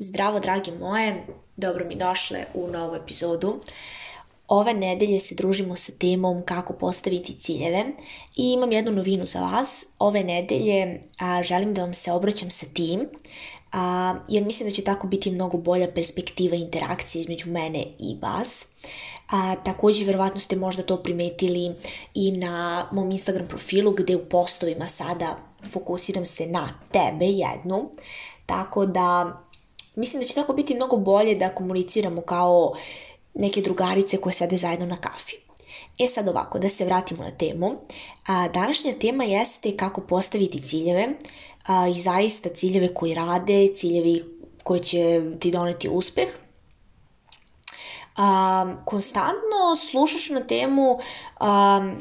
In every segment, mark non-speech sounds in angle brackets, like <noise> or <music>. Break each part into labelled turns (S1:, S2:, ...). S1: Zdravo, dragi moje, dobro mi došle u novu epizodu. Ove nedelje se družimo sa temom kako postaviti ciljeve i imam jednu novinu za vas. Ove nedelje želim da vam se obraćam sa tim, jer mislim da će tako biti mnogo bolja perspektiva interakcije između mene i vas. A, također, vjerovatno ste možda to primetili i na mom Instagram profilu gdje u postovima sada fokusiram se na tebe jednu, tako da Mislim da će tako biti mnogo bolje da komuniciramo kao neke drugarice koje sede zajedno na kafi. E sad ovako, da se vratimo na temu. A, današnja tema jeste kako postaviti ciljeve a, i zaista ciljeve koji rade, ciljevi koji će ti doneti uspeh. A, konstantno slušaš na temu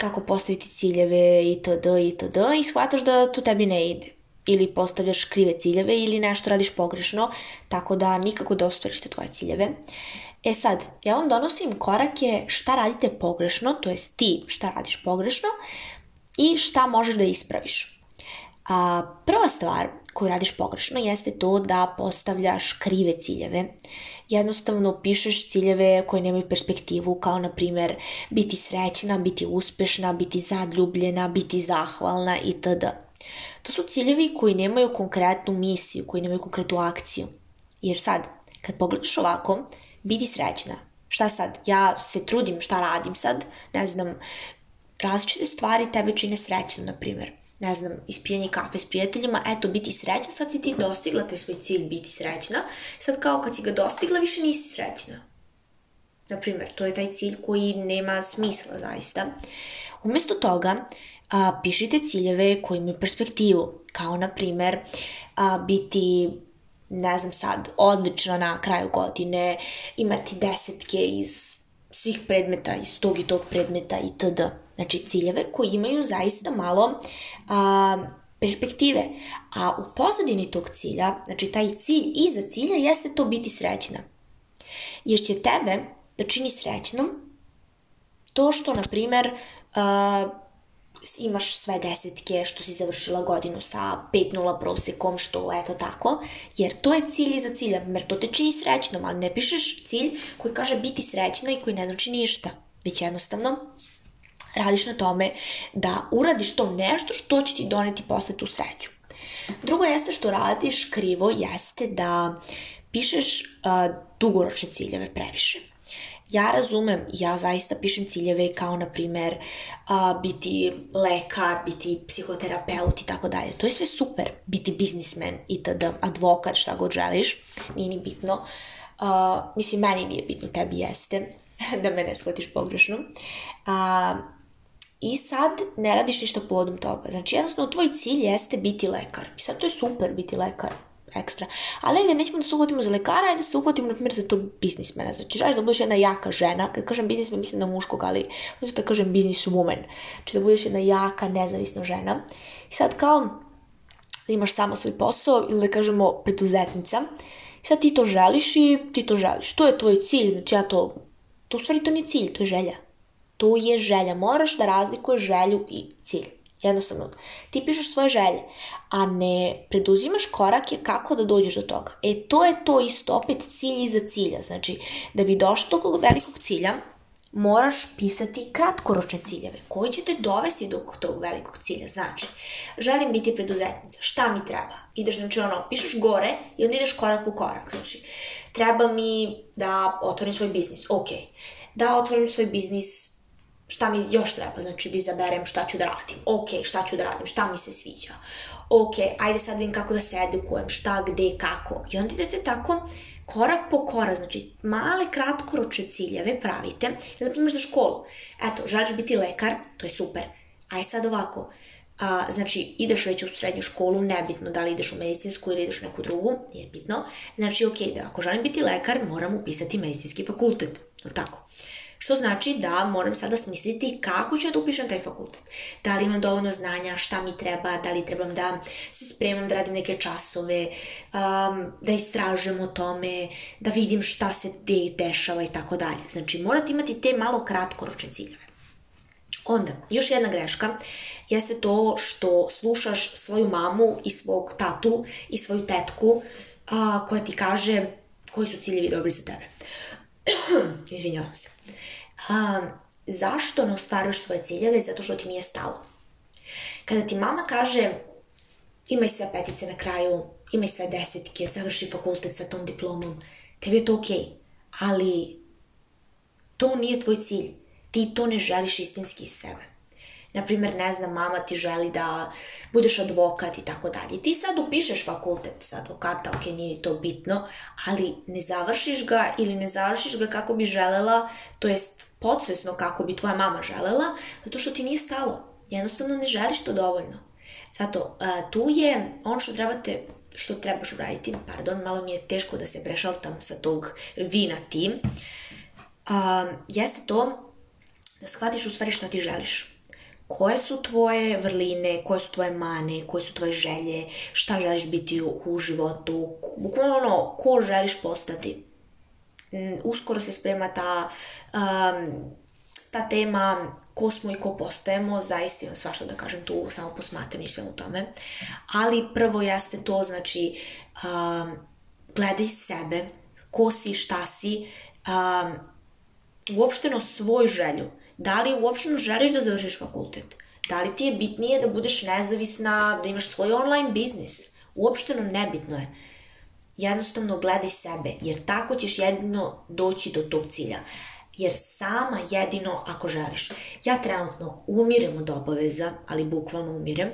S1: kako postaviti ciljeve itd. itd. i shvataš da to tebi ne ide ili postavljaš krive ciljeve ili nešto radiš pogrešno, tako da nikako da ostvariš tvoje ciljeve. E sad, ja vam donosim korake šta radite pogrešno, to jest ti šta radiš pogrešno i šta možeš da ispraviš. A, prva stvar koju radiš pogrešno jeste to da postavljaš krive ciljeve. Jednostavno pišeš ciljeve koje nemaju perspektivu, kao na primjer biti srećna, biti uspešna, biti zadljubljena, biti zahvalna itd. To su ciljevi koji nemaju konkretnu misiju, koji nemaju konkretnu akciju. Jer sad, kad pogledaš ovako, biti srećna. Šta sad? Ja se trudim, šta radim sad? Ne znam, različite stvari tebe čine srećnom, na primjer. Ne znam, ispijanje kafe s prijateljima, eto, biti srećna, sad si ti dostigla taj svoj cilj biti srećna, sad kao kad si ga dostigla, više nisi srećna. primjer, to je taj cilj koji nema smisla zaista. Umjesto toga, a, pišite ciljeve koji imaju perspektivu, kao na primjer a, biti ne znam sad, odlična na kraju godine, imati desetke iz svih predmeta, iz tog i tog predmeta itd. Znači ciljeve koji imaju zaista malo perspektive. A u pozadini tog cilja, znači taj cilj iza cilja jeste to biti srećna. Jer će tebe da čini srećnom to što, na primjer, imaš sve desetke, što si završila godinu sa 5.0 prosekom, što eto tako, jer to je cilj za cilja, jer to te čini srećnom, ali ne pišeš cilj koji kaže biti srećna i koji ne znači ništa, već jednostavno radiš na tome da uradiš to nešto što će ti doneti posle tu sreću. Drugo jeste što radiš krivo jeste da pišeš dugoročne ciljeve previše ja razumem, ja zaista pišem ciljeve kao, na primjer, biti lekar, biti psihoterapeut i tako dalje. To je sve super, biti biznismen itd., advokat, šta god želiš, nije ni bitno. mislim, meni nije bitno, tebi jeste, <laughs> da me ne shvatiš pogrešno. I sad ne radiš ništa povodom toga. Znači, jednostavno, tvoj cilj jeste biti lekar. I sad to je super biti lekar ekstra. Ali ajde, nećemo da se uhvatimo za lekara, ajde da se uhvatimo, na primjer, za tog biznismena. Znači, želiš da budeš jedna jaka žena, kad kažem biznismen, mislim na muškog, ali možda da kažem bizniswoman. Znači, da budeš jedna jaka, nezavisna žena. I sad kao, da imaš sama svoj posao ili da kažemo preduzetnica. I sad ti to želiš i ti to želiš. To je tvoj cilj, znači ja to... To u stvari to nije cilj, to je želja. To je želja. Moraš da razlikuješ želju i cilj. Jednostavno, ti pišeš svoje želje, a ne preduzimaš korake kako da dođeš do toga. E, to je to isto, opet cilj iza cilja. Znači, da bi došlo do tog velikog cilja, moraš pisati kratkoročne ciljeve koji će te dovesti do tog velikog cilja. Znači, želim biti preduzetnica, šta mi treba? Ideš, znači ono, pišeš gore i onda ideš korak u korak. Znači, treba mi da otvorim svoj biznis, ok. Da otvorim svoj biznis, šta mi još treba, znači da izaberem šta ću da radim, ok, šta ću da radim, šta mi se sviđa, ok, ajde sad vidim kako da se edukujem, šta, gde, kako. I onda idete tako korak po korak, znači male kratkoročne ciljeve pravite. znači na za školu. Eto, želiš biti lekar, to je super. Aj sad ovako, a, znači ideš već u srednju školu, nebitno da li ideš u medicinsku ili ideš u neku drugu, nije bitno. Znači, ok, da ako želim biti lekar, moram upisati medicinski fakultet, tako? Što znači da moram sada smisliti kako ću ja da upišem taj fakultet. Da li imam dovoljno znanja, šta mi treba, da li trebam da se spremam da radim neke časove, da istražujem o tome, da vidim šta se de dešava i tako dalje. Znači morate imati te malo kratkoročne ciljeve. Onda, još jedna greška jeste to što slušaš svoju mamu i svog tatu i svoju tetku koja ti kaže koji su ciljevi dobri za tebe. <coughs> Izvinjavam se. zašto ne ostvaruješ svoje ciljeve? Zato što ti nije stalo. Kada ti mama kaže imaj sve petice na kraju, imaj sve desetke, završi fakultet sa tom diplomom, tebi je to okej. Ali to nije tvoj cilj. Ti to ne želiš istinski iz sebe. Na primjer, ne znam, mama ti želi da budeš advokat i tako dalje. Ti sad upišeš fakultet za advokata, ok, nije to bitno, ali ne završiš ga ili ne završiš ga kako bi želela, to jest podsvesno kako bi tvoja mama želela, zato što ti nije stalo. Jednostavno ne želiš to dovoljno. Zato e, tu je ono što trebate što trebaš uraditi, pardon, malo mi je teško da se prešaltam sa tog vi na tim. um, jeste to da shvatiš u stvari što ti želiš koje su tvoje vrline, koje su tvoje mane, koje su tvoje želje, šta želiš biti u, životu, bukvalno ono, ko želiš postati. Mm, uskoro se sprema ta, um, ta tema ko smo i ko postajemo, zaista imam svašta da kažem tu, samo posmatram sve u tome. Ali prvo jeste to, znači, um, gledaj sebe, ko si, šta si, um, uopšteno svoju želju, da li uopšteno želiš da završiš fakultet? Da li ti je bitnije da budeš nezavisna, da imaš svoj online biznis? Uopšteno nebitno je. Jednostavno gledaj sebe, jer tako ćeš jedino doći do tog cilja. Jer sama jedino ako želiš. Ja trenutno umirem od obaveza, ali bukvalno umirem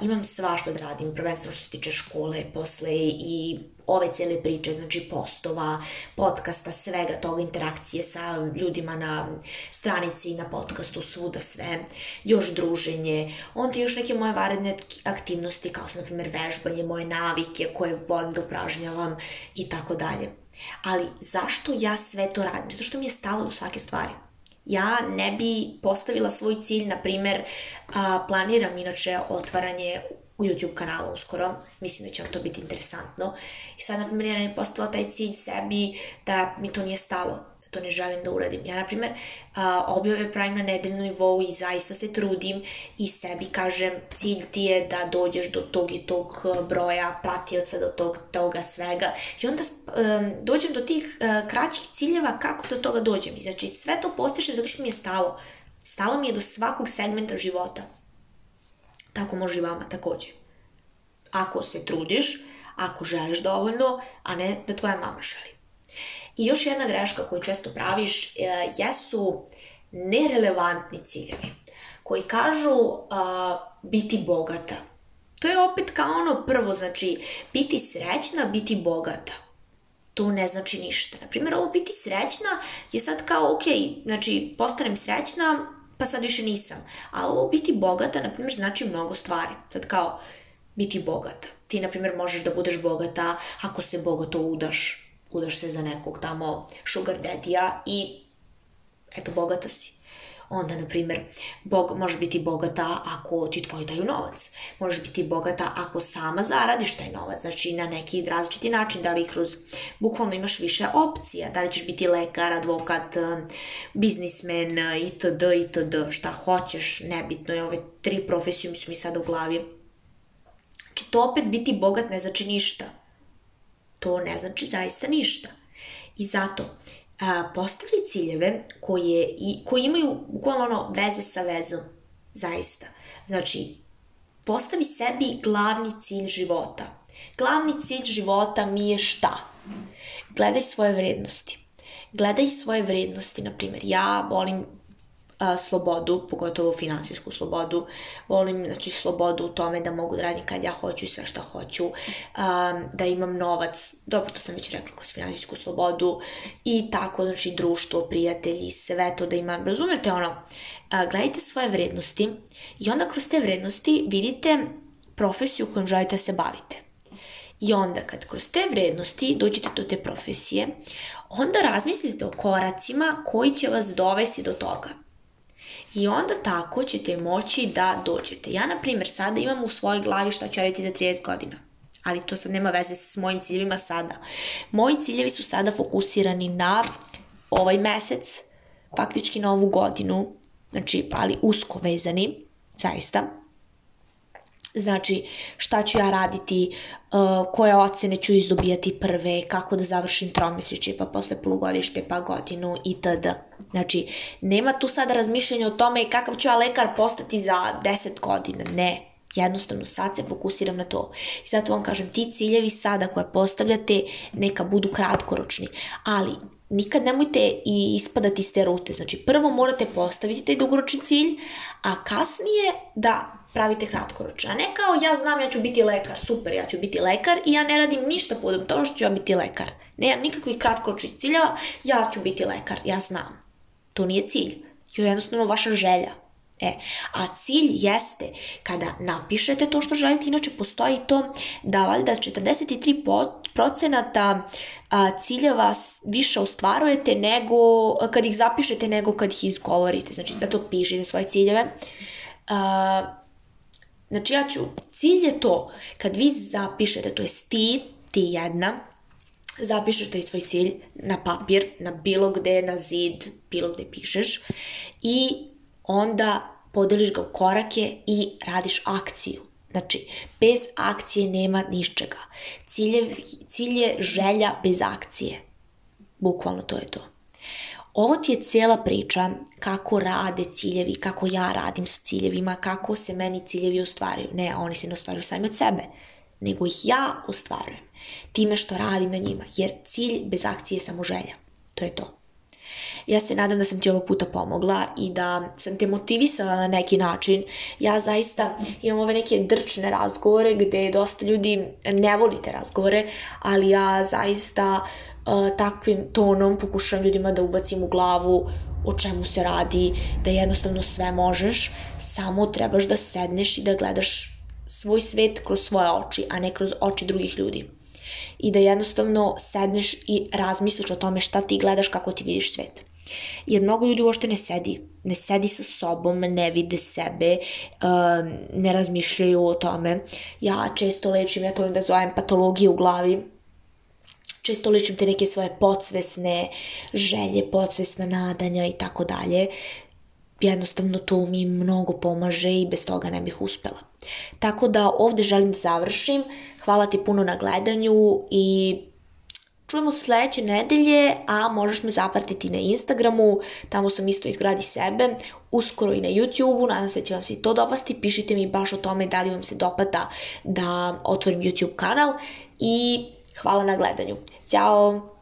S1: imam svašta da radim, prvenstveno što se tiče škole, posle i ove cijele priče, znači postova, podcasta, svega toga, interakcije sa ljudima na stranici, na podcastu, svuda sve, još druženje, onda još neke moje varedne aktivnosti kao su, na primjer, vežbanje, moje navike koje volim da upražnjavam i tako dalje. Ali zašto ja sve to radim? što mi je stalo do svake stvari? ja ne bi postavila svoj cilj, na primjer, planiram inače otvaranje u YouTube kanalu uskoro. Mislim da će vam to biti interesantno. I sad, na primjer, ja ne postavila taj cilj sebi da mi to nije stalo to ne želim da uradim. Ja, na primjer, objave pravim na nedeljnu nivou i zaista se trudim i sebi kažem cilj ti je da dođeš do tog i tog e, broja pratioca, do tog, toga svega. I onda e, dođem do tih e, kraćih ciljeva kako do toga dođem. I znači sve to postižem zato što mi je stalo. Stalo mi je do svakog segmenta života. Tako može i vama također. Ako se trudiš, ako želiš dovoljno, a ne da tvoja mama želi. I još jedna greška koju često praviš e, jesu nerelevantni ciljevi koji kažu biti bogata. To je opet kao ono prvo, znači biti srećna, biti bogata. To ne znači ništa. Naprimjer, ovo biti srećna je sad kao, ok, znači postanem srećna, pa sad više nisam. Ali ovo biti bogata, na primjer, znači mnogo stvari. Sad kao, biti bogata. Ti, na možeš da budeš bogata ako se bogato udaš udaš se za nekog tamo sugar daddy-a i eto, bogata si. Onda, na primjer, bog, možeš biti bogata ako ti tvoj daju novac. Možeš biti bogata ako sama zaradiš taj novac. Znači, na neki različiti način, da li kroz, bukvalno imaš više opcija. Da li ćeš biti lekar, advokat, biznismen, itd., itd., šta hoćeš, nebitno je ove tri profesije, mi su mi sad u glavi. Znači, to opet biti bogat ne znači ništa to ne znači zaista ništa. I zato postavi ciljeve koje, i, koje imaju ukolono ono, veze sa vezom, zaista. Znači, postavi sebi glavni cilj života. Glavni cilj života mi je šta? Gledaj svoje vrednosti. Gledaj svoje vrednosti, na primjer, ja volim a, slobodu, pogotovo financijsku slobodu. Volim znači, slobodu u tome da mogu da radim kad ja hoću i sve što hoću, da imam novac, dobro to sam već rekla kroz financijsku slobodu i tako, znači društvo, prijatelji, sve to da imam, razumete ono, a, gledajte svoje vrednosti i onda kroz te vrednosti vidite profesiju kojom želite se bavite. I onda kad kroz te vrednosti dođete do te profesije, onda razmislite o koracima koji će vas dovesti do toga i onda tako ćete moći da dođete. Ja, na primjer, sada imam u svojoj glavi šta ću reći za 30 godina. Ali to sad nema veze s mojim ciljevima sada. Moji ciljevi su sada fokusirani na ovaj mesec, faktički na ovu godinu, znači, ali usko vezani, zaista. Znači, šta ću ja raditi, e, koje ocene ću izdobijati prve, kako da završim tromjesečje, pa posle polugodište, pa godinu itd. Znači, nema tu sada razmišljanja o tome kakav ću ja lekar postati za 10 godina, ne jednostavno sad se fokusiram na to. I zato vam kažem, ti ciljevi sada koje postavljate neka budu kratkoročni, ali nikad nemojte ispadati iz te rute. Znači, prvo morate postaviti taj dugoročni cilj, a kasnije da pravite kratkoročan. A ne kao ja znam ja ću biti lekar, super, ja ću biti lekar i ja ne radim ništa podom toga što ću ja biti lekar. Nemam nikakvih kratkoročnih ciljeva, ja ću biti lekar, ja znam. To nije cilj. To je jednostavno vaša želja. E, a cilj jeste kada napišete to što želite, inače postoji to da valjda 43% ciljeva više ostvarujete nego kad ih zapišete nego kad ih izgovorite. Znači, zato pišite svoje ciljeve. Znači, ja ću, cilj je to kad vi zapišete, to je ti, ti jedna, zapišete svoj cilj na papir, na bilo gde, na zid, bilo gde pišeš i onda podeliš ga u korake i radiš akciju. Znači, bez akcije nema ničega. Cilje, cilj je želja bez akcije. Bukvalno to je to. Ovo ti je cijela priča kako rade ciljevi, kako ja radim sa ciljevima, kako se meni ciljevi ostvaraju. Ne, oni se ne ostvaruju sami od sebe, nego ih ja ostvarujem time što radim na njima, jer cilj bez akcije je samo želja. To je to. Ja se nadam da sam ti ovog puta pomogla i da sam te motivisala na neki način. Ja zaista imam ove neke drčne razgovore gde dosta ljudi ne volite razgovore, ali ja zaista e, takvim tonom pokušam ljudima da ubacim u glavu o čemu se radi, da jednostavno sve možeš, samo trebaš da sedneš i da gledaš svoj svet kroz svoje oči, a ne kroz oči drugih ljudi i da jednostavno sedneš i razmisliš o tome šta ti gledaš, kako ti vidiš svet. Jer mnogo ljudi uopšte ne sedi, ne sedi sa sobom, ne vide sebe, um, ne razmišljaju o tome. Ja često lečim, ja to da zovem patologiju u glavi, često lečim te neke svoje podsvesne želje, podsvesna nadanja i tako dalje, jednostavno to mi mnogo pomaže i bez toga ne bih uspela. Tako da ovdje želim da završim. Hvala ti puno na gledanju i čujemo se sljedeće nedelje, a možeš me zapratiti na Instagramu, tamo sam isto izgradi sebe, uskoro i na YouTubeu, nadam se da će vam se i to dopasti, pišite mi baš o tome da li vam se dopada da otvorim YouTube kanal i hvala na gledanju. Ćao!